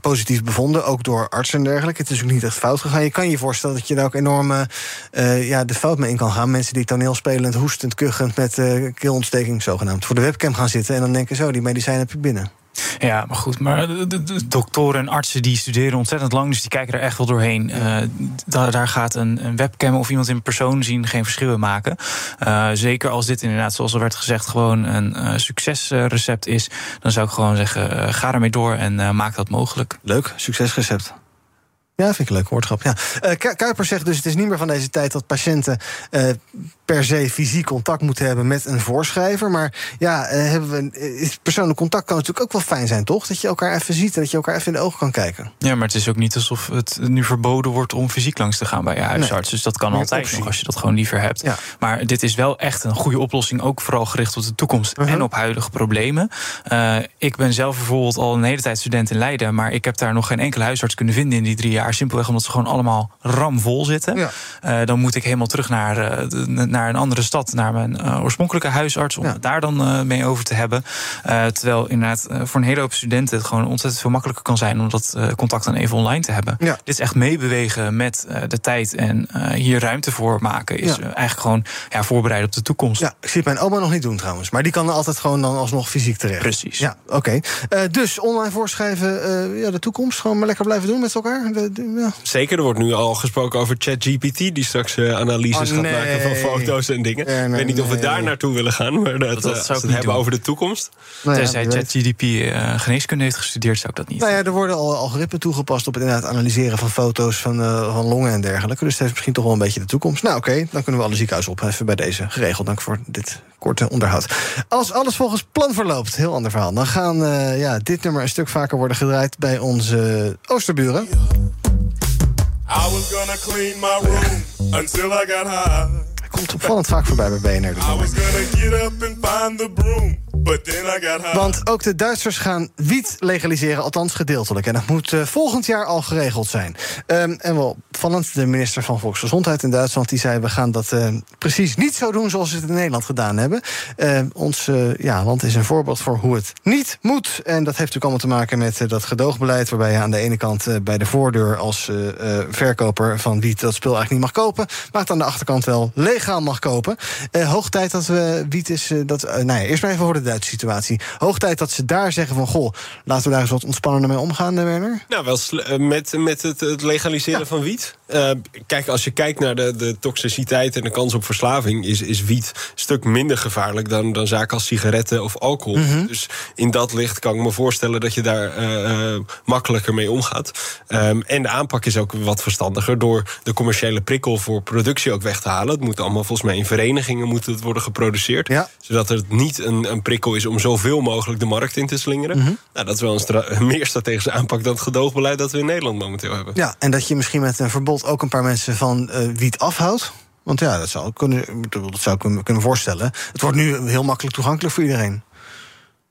positief bevonden, ook door artsen en dergelijke. Het is ook niet echt fout gegaan. Je kan je voorstellen dat je daar ook enorm uh, ja, de fout mee in kan gaan. Mensen die toneelspelend, hoestend, kuchend met uh, keelontsteking zogenaamd voor de webcam gaan zitten en dan denken zo, die medicijnen heb ik binnen. Ja, maar goed. Maar de, de, de, doktoren en artsen die studeren ontzettend lang, dus die kijken er echt wel doorheen. Uh, daar, daar, gaat een, een, webcam of iemand in persoon zien geen verschil in maken. Uh, zeker als dit inderdaad, zoals er werd gezegd, gewoon een uh, succesrecept is, dan zou ik gewoon zeggen: ga ermee door en maak dat mogelijk. Leuk, succesrecept. Ja, vind ik een leuk woordschap. Ja. Uh, Kuiper zegt dus: het is niet meer van deze tijd dat patiënten uh, per se fysiek contact moeten hebben met een voorschrijver. Maar ja, uh, hebben we, persoonlijk contact kan natuurlijk ook wel fijn zijn, toch? Dat je elkaar even ziet en dat je elkaar even in de ogen kan kijken. Ja, maar het is ook niet alsof het nu verboden wordt om fysiek langs te gaan bij je huisarts. Nee. Dus dat kan altijd nog als je dat gewoon liever hebt. Ja. Maar dit is wel echt een goede oplossing, ook vooral gericht op de toekomst -huh. en op huidige problemen. ik ben zelf bijvoorbeeld al een hele tijd student in Leiden, maar ik heb daar nog geen enkele huisarts kunnen vinden in die drie jaar. Simpelweg omdat ze gewoon allemaal ramvol zitten. Ja. Uh, dan moet ik helemaal terug naar, uh, de, naar een andere stad, naar mijn uh, oorspronkelijke huisarts, om ja. het daar dan mee over te hebben. terwijl inderdaad voor een hele hoop studenten het gewoon ontzettend veel makkelijker kan zijn om dat contact dan even online te hebben. Ja. Dit is echt meebewegen met de tijd en hier ruimte voor maken, is eigenlijk gewoon ja, voorbereiden op de toekomst. Ja, ik zie mijn oma nog niet doen trouwens, maar die kan altijd gewoon dan alsnog fysiek terecht. Precies. Ja, oké. Okay. dus online voorschrijven, ja, de toekomst gewoon maar lekker blijven doen met elkaar. De, ja. Zeker, er wordt nu al gesproken over ChatGPT, die straks uh, analyses oh, nee. gaat maken van foto's en dingen. Nee, ik weet niet of we nee. daar naartoe willen gaan, maar dat, dat, uh, als we het hebben doen. over de toekomst. Nou ja, Tenzij ChatGPT uh, geneeskunde heeft gestudeerd, zou ik dat niet. Nou ja, er worden al algoritmen toegepast op het inderdaad analyseren van foto's van, uh, van longen en dergelijke. Dus het heeft misschien toch wel een beetje de toekomst. Nou, oké, okay, dan kunnen we alle ziekenhuizen opheffen bij deze. Geregeld, dank voor dit korte onderhoud. Als alles volgens plan verloopt, heel ander verhaal. Dan gaan uh, ja, dit nummer een stuk vaker worden gedraaid bij onze oosterburen. I was gonna clean my room until I got high. Komt opvallend vaak voorbij bij BNR. Broom. Want ook de Duitsers gaan wiet legaliseren, althans gedeeltelijk. En dat moet uh, volgend jaar al geregeld zijn. Um, en wel opvallend, de minister van Volksgezondheid in Duitsland... die zei, we gaan dat uh, precies niet zo doen zoals we het in Nederland gedaan hebben. Uh, ons ja, land is een voorbeeld voor hoe het niet moet. En dat heeft natuurlijk allemaal te maken met dat gedoogbeleid... waarbij je aan de ene kant bij de voordeur als verkoper van wiet... dat spul eigenlijk niet mag kopen, maar het aan de achterkant wel mag kopen. hoog tijd dat we wiet is... dat, nou ja, eerst maar even voor de Duitse situatie. Hoog tijd dat ze daar zeggen van... goh, laten we daar eens wat ontspannender mee omgaan, Werner? Nou, wel met, met het, het legaliseren ja. van wiet. Uh, kijk, als je kijkt naar de, de toxiciteit en de kans op verslaving, is, is wiet een stuk minder gevaarlijk dan, dan zaken als sigaretten of alcohol. Mhm. Dus in dat licht kan ik me voorstellen dat je daar uh, uh, makkelijker mee omgaat. Um, en de aanpak is ook wat verstandiger door de commerciële prikkel voor productie ook weg te halen. Het moet allemaal volgens mij in verenigingen moet het worden geproduceerd. Ja. Zodat het niet een, een prikkel is om zoveel mogelijk de markt in te slingeren. Mhm. Nou, dat is wel een, stra een meer strategische aanpak dan het gedoogbeleid dat we in Nederland momenteel hebben. Ja, en dat je misschien met een verbod ook een paar mensen van uh, wiet afhoudt. Want ja, dat zou, kunnen, dat zou ik kunnen voorstellen. Het wordt nu heel makkelijk toegankelijk voor iedereen.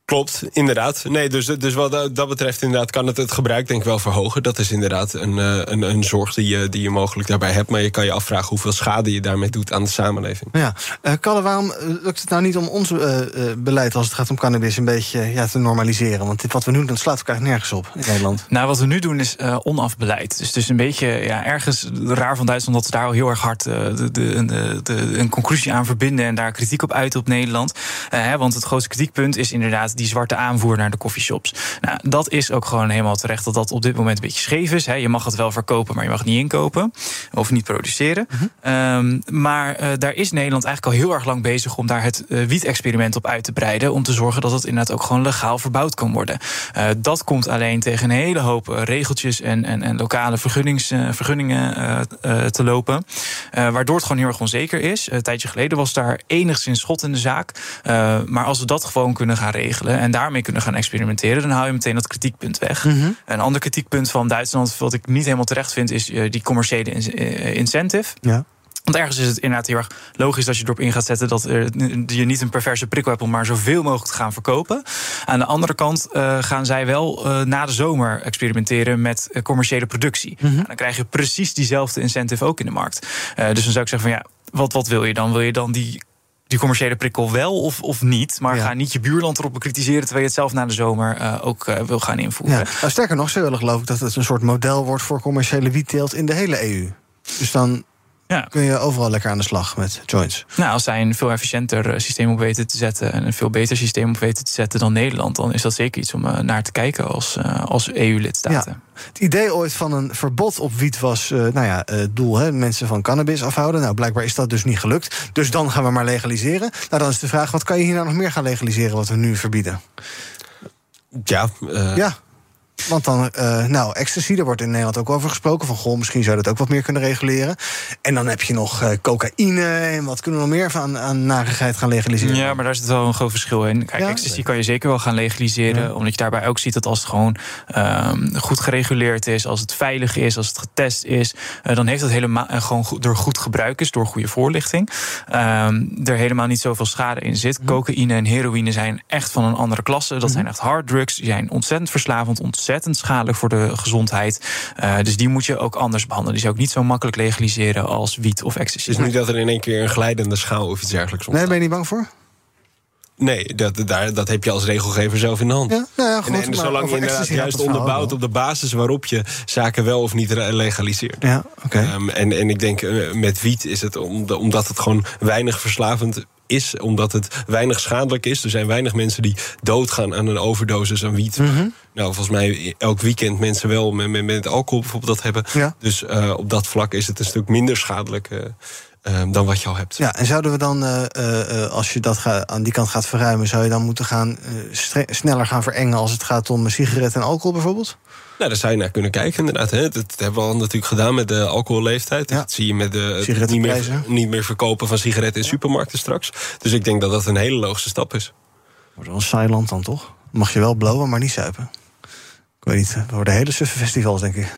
Klopt, inderdaad. Nee, dus, dus wat dat betreft inderdaad kan het het gebruik denk ik wel verhogen. Dat is inderdaad een, een, een zorg die je, die je mogelijk daarbij hebt. Maar je kan je afvragen hoeveel schade je daarmee doet aan de samenleving. Ja, uh, Kalle, waarom lukt het nou niet om ons uh, beleid als het gaat om cannabis een beetje ja, te normaliseren? Want dit, wat we nu doen, dat slaat elkaar nergens op in Nederland. Nou, wat we nu doen is uh, onafbeleid. Dus het is een beetje ja, ergens raar van Duitsland dat ze daar al heel erg hard de, de, de, de, een conclusie aan verbinden en daar kritiek op uiten op Nederland. Hè, want het grootste kritiekpunt is inderdaad die zwarte aanvoer naar de coffeeshops. Nou, dat is ook gewoon helemaal terecht dat dat op dit moment een beetje scheef is. Hè. Je mag het wel verkopen, maar je mag het niet inkopen of niet produceren. Mhm. Um, maar uh, daar is Nederland eigenlijk al heel erg lang bezig om daar het uh, wiet-experiment op uit te breiden. Om te zorgen dat het inderdaad ook gewoon legaal verbouwd kan worden. Uh, dat komt alleen tegen een hele hoop regeltjes en, en, en lokale vergunnings, vergunningen te lopen. waardoor het gewoon heel erg onzeker is. Een tijdje geleden was daar enigszins schot in de zaak. maar als we dat gewoon kunnen gaan regelen en daarmee kunnen gaan experimenteren, dan hou je meteen dat kritiekpunt weg. Mhm. Een ander kritiekpunt van Duitsland, wat ik niet helemaal terecht vind, is die commerciële incentive. Ja. Want ergens is het inderdaad heel erg logisch dat je erop in gaat zetten dat je niet een perverse prikkel hebt om maar zoveel mogelijk te gaan verkopen. Aan de andere kant uh, gaan zij wel uh, na de zomer experimenteren met commerciële productie. Mhm. Nou, dan krijg je precies diezelfde incentive ook in de markt. dus dan zou ik zeggen van ja, wat, wat wil je dan? Wil je dan die die commerciële prikkel wel of, of niet. Maar ja. ga niet je buurland erop bekritiseren... terwijl je het zelf na de zomer uh, ook uh, wil gaan invoeren. Ja. Nou, sterker nog, ze willen geloof ik dat het een soort model wordt... voor commerciële wietteelt in de hele EU. Dus dan ja. kun je overal lekker aan de slag met joints. Nou, als zij een veel efficiënter systeem op weten te zetten... en een veel beter systeem op weten te zetten dan Nederland... dan is dat zeker iets om uh, naar te kijken als, als EU-lidstaten. Ja. Het idee ooit van een verbod op wiet was, uh, nou ja, het doel, hè, mensen van cannabis afhouden. Nou, blijkbaar is dat dus niet gelukt. Dus dan gaan we maar legaliseren. Nou, dan is de vraag, wat kan je hier nou nog meer gaan legaliseren wat we nu verbieden? Ja, uh... ja. Want dan, uh, nou, ecstasy, daar wordt in Nederland ook over gesproken. Van, goh, misschien zou je dat ook wat meer kunnen reguleren. En dan heb je nog uh, cocaïne en wat kunnen we nog meer van aan narigheid gaan legaliseren? Ja, maar daar zit wel een groot verschil in. Kijk, Ja? ecstasy kan je zeker wel gaan legaliseren. Ja. Omdat je daarbij ook ziet dat als het gewoon um, goed gereguleerd is... als het veilig is, als het getest is... Uh, dan heeft het helemaal gewoon door goed gebruik is, door goede voorlichting... Um, er helemaal niet zoveel schade in zit. Cocaïne en heroïne zijn echt van een andere klasse. Dat zijn echt hard drugs. Die zijn ontzettend verslavend, ontzettend schadelijk voor de gezondheid. Uh, dus die moet je ook anders behandelen. Die zou ook niet zo makkelijk legaliseren als wiet of ecstasy. Het is niet dat er in één keer een glijdende schaal of iets dergelijks Nee, ben je niet bang voor? Nee, dat, daar, dat heb je als regelgever zelf in de hand. Ja, nou ja, goed, en, en maar zolang je inderdaad juist onderbouwt op de basis waarop je zaken wel of niet legaliseert. Ja, oké. Um, en, en ik denk uh, met wiet is het om omdat het gewoon weinig verslavend is, omdat het weinig schadelijk is. Er zijn weinig mensen die doodgaan aan een overdosis aan wiet. Mhm. Nou, volgens mij elk weekend mensen wel met, met, met alcohol bijvoorbeeld dat hebben. Ja. Dus uh, op dat vlak is het een stuk minder schadelijk. Uh, um, dan wat je al hebt. Ja, en zouden we dan, uh, uh, als je dat ga, aan die kant gaat verruimen, zou je dan moeten gaan uh, sneller gaan verengen als het gaat om sigaretten en alcohol bijvoorbeeld? Nou, daar zou je naar kunnen kijken, inderdaad. Hè. Dat, hebben we al natuurlijk gedaan met de alcoholleeftijd. Ja. Dat zie je met de niet meer, niet meer verkopen van sigaretten in supermarkten straks. Dus ik denk dat dat een hele logische stap is. Wordt wel een saai land dan toch? Mag je wel blowen, maar niet zuipen. Ik weet niet, het worden hele suffe festivals, denk ik.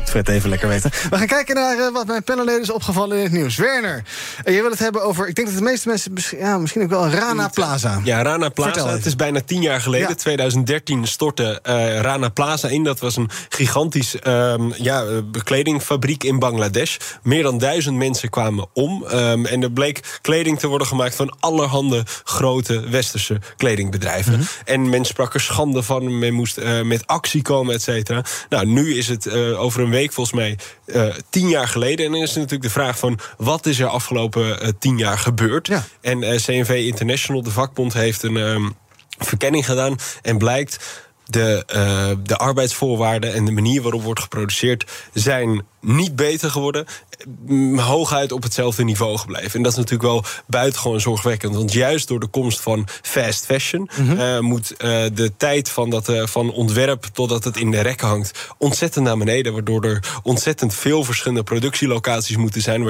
Fred even lekker weten. We gaan kijken naar eh, wat mijn panelleden is opgevallen in het nieuws. Werner, uh, je wil het hebben over... Ik denk dat de meeste mensen... Ja, misschien ook wel Rana Plaza. Ja, Rana Plaza. Het is bijna tien jaar geleden. Ja. 2013 stortte uh, Rana Plaza in. Dat was een gigantisch um, ja, kledingfabriek in Bangladesh. Meer dan duizend mensen kwamen om. Um, en er bleek kleding te worden gemaakt van allerhande grote westerse kledingbedrijven. Mm -hmm. En men sprak er schande van. Men moest met actie komen, et cetera. Nou, nu is het over een week volgens mij uh, tien jaar geleden. En dan is natuurlijk de vraag van... wat is er afgelopen tien jaar gebeurd? Ja. En CNV International, de vakbond, heeft een um, verkenning gedaan. En blijkt de, uh, de arbeidsvoorwaarden en de manier waarop wordt geproduceerd zijn niet beter geworden. Hooguit op hetzelfde niveau gebleven. En dat is natuurlijk wel buitengewoon zorgwekkend. Want juist door de komst van fast fashion mm -hmm. uh, moet uh, de tijd van, dat, uh, van ontwerp totdat het in de rekken hangt ontzettend naar beneden. Waardoor er ontzettend veel verschillende productielocaties moeten zijn.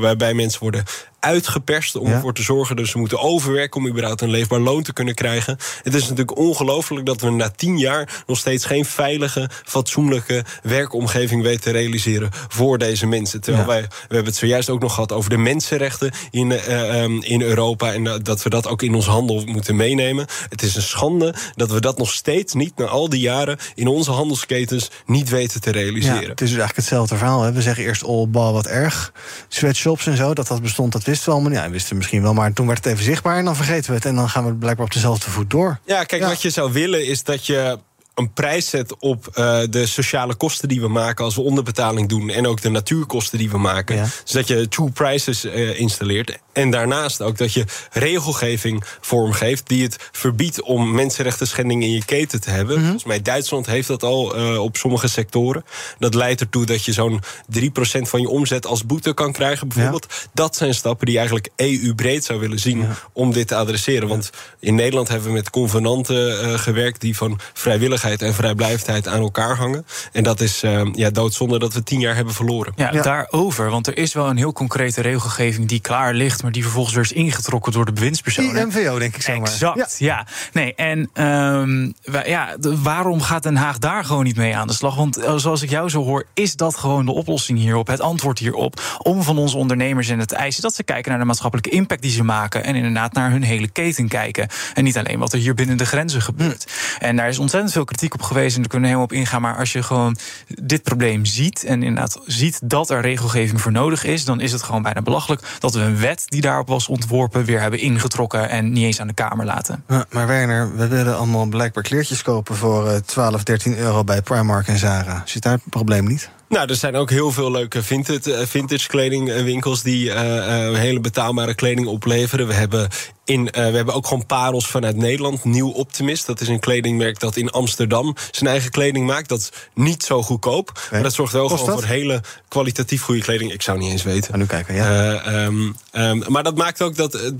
Waarbij mensen worden uitgeperst om ja. ervoor te zorgen dat ze moeten overwerken om überhaupt een leefbaar loon te kunnen krijgen. Het is natuurlijk ongelooflijk dat we na tien jaar nog steeds geen veilige, fatsoenlijke werkomgeving weten te realiseren voor deze mensen. Terwijl ja. wij, we hebben het zojuist ook nog gehad over de mensenrechten in, uh, um, in Europa en uh, dat we dat ook in ons handel moeten meenemen. Het is een schande dat we dat nog steeds niet na al die jaren in onze handelsketens niet weten te realiseren. Ja, het is dus eigenlijk hetzelfde verhaal. Hè? We zeggen eerst all bal wat erg, sweatshops en zo, dat dat bestond, dat wisten we allemaal. Ja, we wisten misschien wel, maar toen werd het even zichtbaar en dan vergeten we het en dan gaan we blijkbaar op dezelfde voet door. Ja, kijk, ja. wat je zou willen is dat je een prijs zet op uh, de sociale kosten die we maken als we onderbetaling doen. En ook de natuurkosten die we maken. Ja. Dus dat je two prices uh, installeert. En daarnaast ook dat je regelgeving vormgeeft die het verbiedt om mensenrechten schendingen in je keten te hebben. Mm -hmm. Volgens mij Duitsland heeft dat al uh, op sommige sectoren. Dat leidt ertoe dat je zo'n 3% van je omzet als boete kan krijgen, bijvoorbeeld. Ja. Dat zijn stappen die eigenlijk EU-breed zou willen zien ja. om dit te adresseren. Want in Nederland hebben we met convenanten gewerkt die van vrijwilligheid en vrijblijvendheid aan elkaar hangen. En dat is uh, ja, doodzonde dat we tien jaar hebben verloren. Ja, ja, daarover. Want er is wel een heel concrete regelgeving die klaar ligt, maar die vervolgens weer is ingetrokken door de bewindspersonen. IMVO, denk ik zo maar. Exact, ja. ja. Nee, en um, ja, waarom gaat Den Haag daar gewoon niet mee aan de slag? Want uh, zoals ik jou zo hoor, is dat gewoon de oplossing hierop, het antwoord hierop, om van onze ondernemers en het eisen dat ze kijken naar de maatschappelijke impact die ze maken en inderdaad naar hun hele keten kijken. En niet alleen wat er hier binnen de grenzen gebeurt. Hm. En daar is ontzettend veel kritiek op geweest en daar kunnen we helemaal op ingaan. Maar als je gewoon dit probleem ziet en inderdaad ziet dat er regelgeving voor nodig is, dan is het gewoon bijna belachelijk dat we een wet die daarop was ontworpen weer hebben ingetrokken en niet eens aan de Kamer laten. Ja, maar Werner, we willen allemaal blijkbaar kleertjes kopen voor uh, 12, 13 euro bij Primark en Zara. Zit daar het probleem niet? Nou, er zijn ook heel veel leuke vintage, vintage kledingwinkels die uh, uh, hele betaalbare kleding opleveren. We hebben, in, uh, we hebben ook gewoon parels vanuit Nederland. Nieuw Optimist, dat is een kledingmerk dat in Amsterdam zijn eigen kleding maakt. Dat is niet zo goedkoop, nee. maar dat zorgt wel Kost gewoon dat? voor hele kwalitatief goede kleding. Ik zou niet eens weten. Ga nu kijken, ja. Um, um, maar dat maakt ook dat.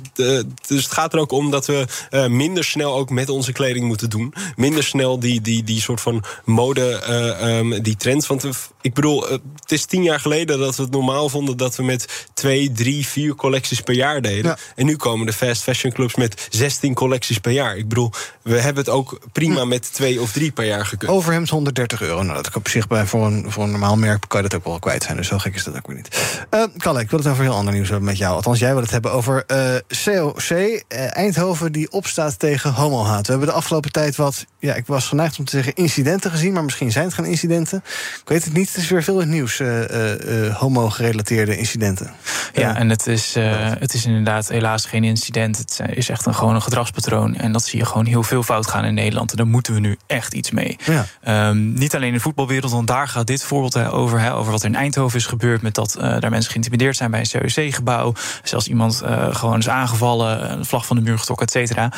dus het gaat er ook om dat we minder snel ook met onze kleding moeten doen. Minder snel die, die, die soort van mode, um, die trends. Want ik bedoel, het is tien jaar geleden dat we het normaal vonden dat we met twee, drie, vier collecties per jaar deden. Ja. En nu komen de fast fashion clubs met 16 collecties per jaar. Ik bedoel, we hebben het ook prima hm. met twee of drie per jaar gekund. Overhemd 130 euro. Nou, dat op zich bij voor een, voor een normaal merk kan je dat ook wel kwijt zijn. Dus zo gek is dat ook weer niet. Uh, Kalle, ik wil het over heel ander nieuws hebben met jou. Althans, jij wil het hebben over uh, COC, uh, Eindhoven, die opstaat tegen homohaat. We hebben de afgelopen tijd wat, ja, ik was geneigd om te zeggen incidenten gezien, maar misschien zijn het geen incidenten. Ik weet het niet. Het is weer veel in het nieuws, uh, uh, homo-gerelateerde incidenten. Ja, en het is, uh, het is inderdaad helaas geen incident. Het is echt een, gewoon een gedragspatroon. En dat zie je gewoon heel veel fout gaan in Nederland. En daar moeten we nu echt iets mee. Ja. Um, niet alleen in de voetbalwereld, want daar gaat dit voorbeeld over. Hè, over wat er in Eindhoven is gebeurd. Met dat daar mensen geïntimideerd zijn bij een COC-gebouw. Zelfs iemand gewoon is aangevallen, een vlag van de muur getrokken, et cetera.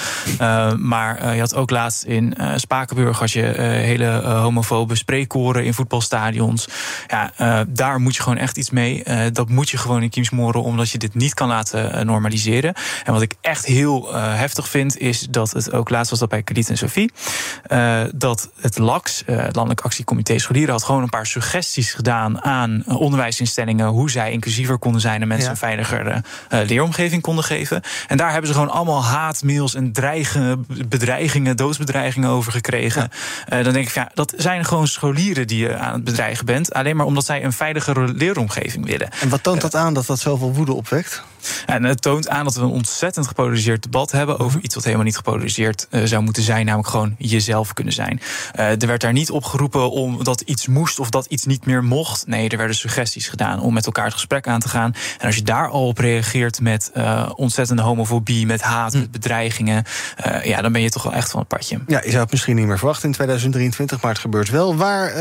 maar je had ook laatst in Spakenburg had je hele homofobe spreekkoren in voetbalstadions. Ja, daar moet je gewoon echt iets mee. Dat moet je gewoon in kiem smoren, omdat je dit niet kan laten normaliseren. En wat ik echt echt heel uh, heftig vind, is dat het ook laatst was dat bij Krediet en Sophie. Uh, dat het LAX, uh, het Landelijk Actiecomité Scholieren, had gewoon een paar suggesties gedaan aan onderwijsinstellingen. hoe zij inclusiever konden zijn en mensen ja. een veiliger leeromgeving konden geven. En daar hebben ze gewoon allemaal haatmails en dreigen, bedreigingen, doodsbedreigingen over gekregen. Ja. dan denk ik, ja, dat zijn gewoon scholieren die je aan het bedreigen bent. Alleen maar omdat zij een veiligere leeromgeving willen. En wat toont dat aan dat dat zoveel woede opwekt? En het toont aan dat we een ontzettend gepolariseerd debat hebben over iets wat helemaal niet gepolariseerd uh, zou moeten zijn, namelijk gewoon jezelf kunnen zijn. Uh, er werd daar niet opgeroepen om dat iets moest of dat iets niet meer mocht. Nee, er werden suggesties gedaan om met elkaar het gesprek aan te gaan. En als je daar al op reageert met uh, ontzettende homofobie, met haat, hm. met bedreigingen, ja, dan ben je toch wel echt van het padje. Ja, je zou het misschien niet meer verwachten in 2023, maar het gebeurt wel. Waar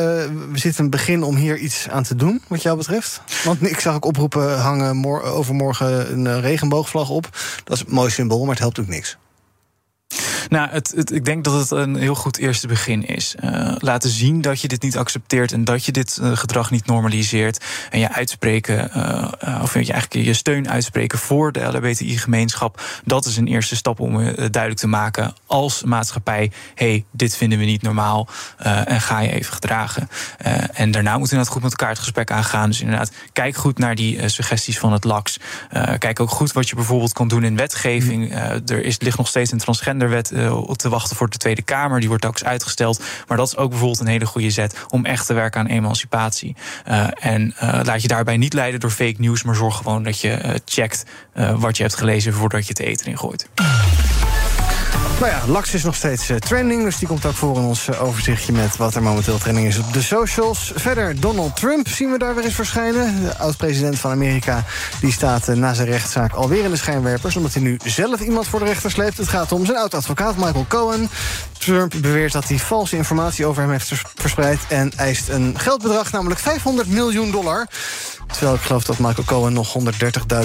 we zitten een begin om hier iets aan te doen, wat jou betreft? Want ik zag ook oproepen hangen overmorgen een regenboogvlag op. Dat is een mooi symbool, maar het helpt ook niks. Nou, het, het, ik denk dat het een heel goed eerste begin is. Uh, laten zien dat je dit niet accepteert en dat je dit uh, gedrag niet normaliseert. En je uitspreken, uh, of je eigenlijk je steun uitspreken voor de LHBTI-gemeenschap. Dat is een eerste stap om duidelijk te maken als maatschappij: hey, dit vinden we niet normaal. en ga je even gedragen. en daarna moeten we inderdaad goed met elkaar het gesprek aangaan. Dus inderdaad, kijk goed naar die suggesties van het LAX. kijk ook goed wat je bijvoorbeeld kan doen in wetgeving. er is, ligt nog steeds een transgenderwet te wachten voor de Tweede Kamer. Die wordt ook eens uitgesteld. Maar dat is ook bijvoorbeeld een hele goede zet om echt te werken aan emancipatie. Uh, en uh, laat je daarbij niet leiden door fake news, maar zorg gewoon dat je checkt wat je hebt gelezen voordat je het eten ingooit. Nou ja, Lax is nog steeds uh, trending, dus die komt ook voor in ons uh, overzichtje met wat er momenteel trending is op de socials. Verder, Donald Trump zien we daar weer eens verschijnen. De oud-president van Amerika die staat uh, na zijn rechtszaak alweer in de schijnwerpers, omdat hij nu zelf iemand voor de rechter sleept. Het gaat om zijn oud-advocaat Michael Cohen. Trump beweert dat hij valse informatie over hem heeft verspreid en eist een geldbedrag, namelijk 500 miljoen dollar. Terwijl ik geloof dat Michael Cohen nog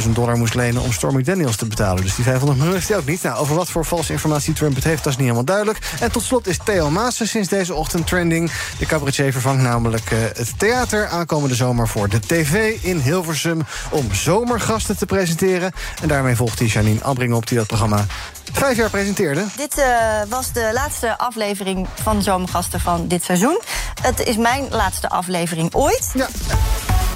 130.000 dollar moest lenen om Stormy Daniels te betalen. Dus die 500 miljoen heeft hij ook niet. Nou, over wat voor valse informatie Trump het heeft, dat is niet helemaal duidelijk. En tot slot is Theo Maassen sinds deze ochtend trending. De cabaretier vervangt namelijk uh, het theater aankomende zomer voor de tv in Hilversum... om zomergasten te presenteren. En daarmee volgt hij Janine Abbring op die dat programma vijf jaar presenteerde. Dit uh, was de laatste aflevering van Zomergasten van dit seizoen. Het is mijn laatste aflevering ooit. Ja.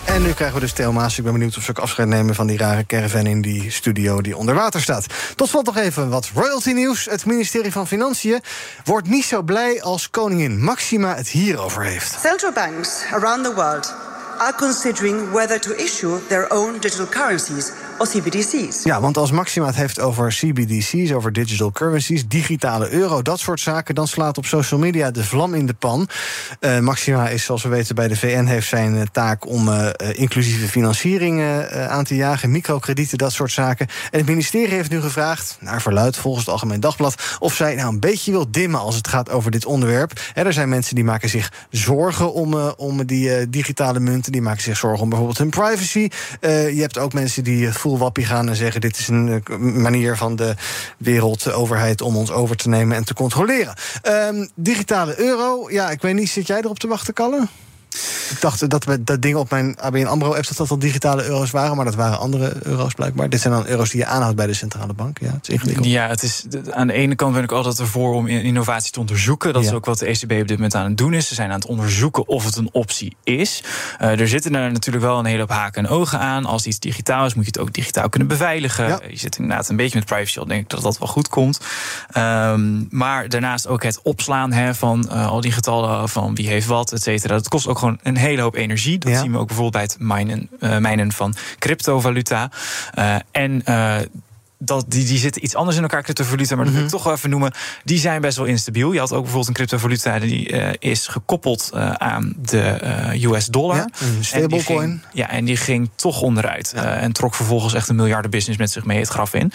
En nu krijgen we dus Theo Maas. Ik ben benieuwd of ze ook afscheid nemen van die rare caravan in die studio die onder water staat. Tot slot nog even wat royalty nieuws. Het ministerie van Financiën wordt niet zo blij als koningin Maxima het hierover heeft. Central banks around the world are considering whether to issue their own digital currencies of CBDC's. Ja, want als Maxima het heeft over CBDC's, over digital currencies, digitale euro, dat soort zaken, dan slaat op social media de vlam in de pan. Uh, Maxima is, zoals we weten, bij de VN heeft zijn uh, taak om uh, inclusieve financiering aan te jagen, microkredieten, dat soort zaken. En het ministerie heeft nu gevraagd, naar verluid volgens het Algemeen Dagblad, of zij nou een beetje wil dimmen als het gaat over dit onderwerp. er zijn mensen die maken zich zorgen om, om die digitale munten, die maken zich zorgen om bijvoorbeeld hun privacy. je hebt ook mensen die wappie gaan en zeggen: dit is een eh, manier van de wereldoverheid om ons over te nemen en te controleren. Um, digitale euro, ja, ik weet niet, zit jij erop te wachten, Kalle? Ik dacht dat we dat ding op mijn ABN AMRO-app... dat dat al digitale euro's waren, maar dat waren andere euro's blijkbaar. Dit zijn dan euro's die je aanhoudt bij de centrale bank. Ja, het is ingewikkeld. Ja, het is, aan de ene kant ben ik altijd ervoor om innovatie te onderzoeken. Dat is ook wat de ECB op dit moment aan het doen is. Ze zijn aan het onderzoeken of het een optie is. Uh, er zitten er natuurlijk wel een hele hoop haken en ogen aan. Als iets digitaal is, moet je het ook digitaal kunnen beveiligen. Je zit inderdaad een beetje met privacy al, denk ik dat dat wel goed komt. Um, maar daarnaast ook het opslaan hè, van uh, al die getallen van wie heeft wat, et cetera. Dat kost ook gewoon een hele hoop energie. Dat zien we ook bijvoorbeeld bij het minen, uh, mijnen van cryptovaluta. Uh, en uh, dat, die, die zitten iets anders in elkaar, cryptovaluta, maar dat wil ik mhm. toch wel even noemen. Die zijn best wel instabiel. Je had ook bijvoorbeeld een cryptovaluta die uh, is gekoppeld uh, aan de uh, US dollar. Ja, een stablecoin. Ja, en die ging toch onderuit. Ja. en trok vervolgens echt een miljardenbusiness met zich mee het graf in.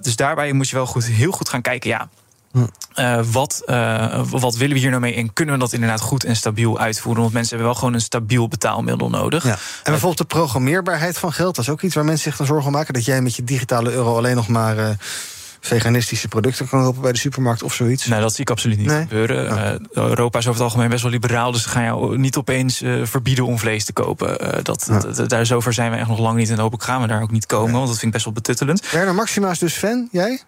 dus daarbij moet je wel goed, heel goed gaan kijken. Ja, uh, wat, uh, wat willen we hier nou mee en kunnen we dat inderdaad goed en stabiel uitvoeren? Want mensen hebben wel gewoon een stabiel betaalmiddel nodig. Ja. En bijvoorbeeld de programmeerbaarheid van geld, dat is ook iets waar mensen zich dan zorgen om maken. Dat jij met je digitale euro alleen nog maar. Uh, veganistische producten kan kopen bij de supermarkt of zoiets? Nee, dat zie ik absoluut niet gebeuren. Uh, Europa is over het algemeen best wel liberaal, dus ze gaan jou niet opeens verbieden om vlees te kopen. Dat, ja. dat, daar zover zijn we echt nog lang niet en hopelijk gaan we daar ook niet komen, want dat vind ik best wel betuttelend. Werner Maxima is dus fan, jij?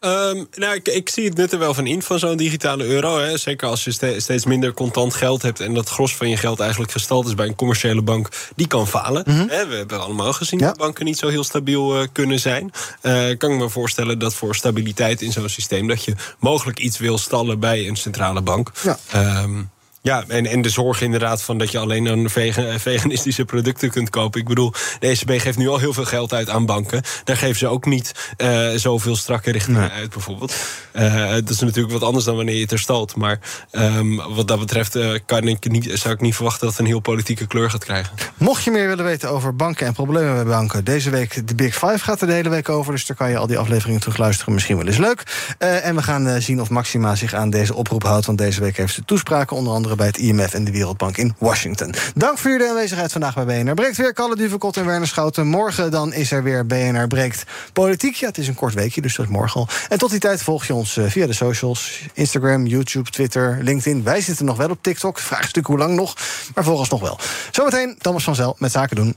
Um, nou, ik, ik, zie het nut er wel van in van zo'n digitale euro. Hè. Zeker als je ste steeds minder contant geld hebt en dat gros van je geld eigenlijk gestald is bij een commerciële bank, die kan falen. Mm -hmm. hè, we hebben allemaal gezien ja. dat banken niet zo heel stabiel uh, kunnen zijn. Uh, kan ik me voorstellen dat voor stabiliteit in zo'n systeem dat je mogelijk iets wil stallen bij een centrale bank. Ja. Um, ja, en, en de zorg inderdaad van dat je alleen dan vegan, veganistische producten kunt kopen. Ik bedoel, de ECB geeft nu al heel veel geld uit aan banken. Daar geven ze ook niet uh, zoveel strakke richtingen nee. uit, bijvoorbeeld. Uh, dat is natuurlijk wat anders dan wanneer je het er stalt. Maar um, wat dat betreft uh, kan ik niet, zou ik niet verwachten dat het een heel politieke kleur gaat krijgen. Mocht je meer willen weten over banken en problemen bij banken, deze week de Big Five gaat er de hele week over. Dus daar kan je al die afleveringen terugluisteren. Misschien wel eens leuk. en we gaan zien of Maxima zich aan deze oproep houdt. Want deze week heeft ze toespraken, onder bij het IMF en de Wereldbank in Washington. Dank voor jullie aanwezigheid vandaag bij BNR Breekt. Weer Kalle Duvekot en Werner Schouten. Morgen dan is er weer BNR Breekt Politiek. Het is een kort weekje, dus dat is morgen al. En tot die tijd volg je ons via de socials. Instagram, YouTube, Twitter, LinkedIn. Wij zitten nog wel op TikTok. Vraagstuk hoe lang nog, maar volgens nog wel. Zometeen Thomas van Zel met Zaken doen.